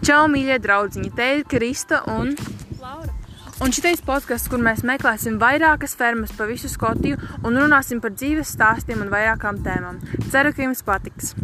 Čau, mīļie draugiņi! Te ir Krista un Laura. Un šitais podkāsts, kur mēs meklēsim vairākas fermas pa visu Skotiju un runāsim par dzīves stāstiem un vairākām tēmām. Ceru, ka jums patiks!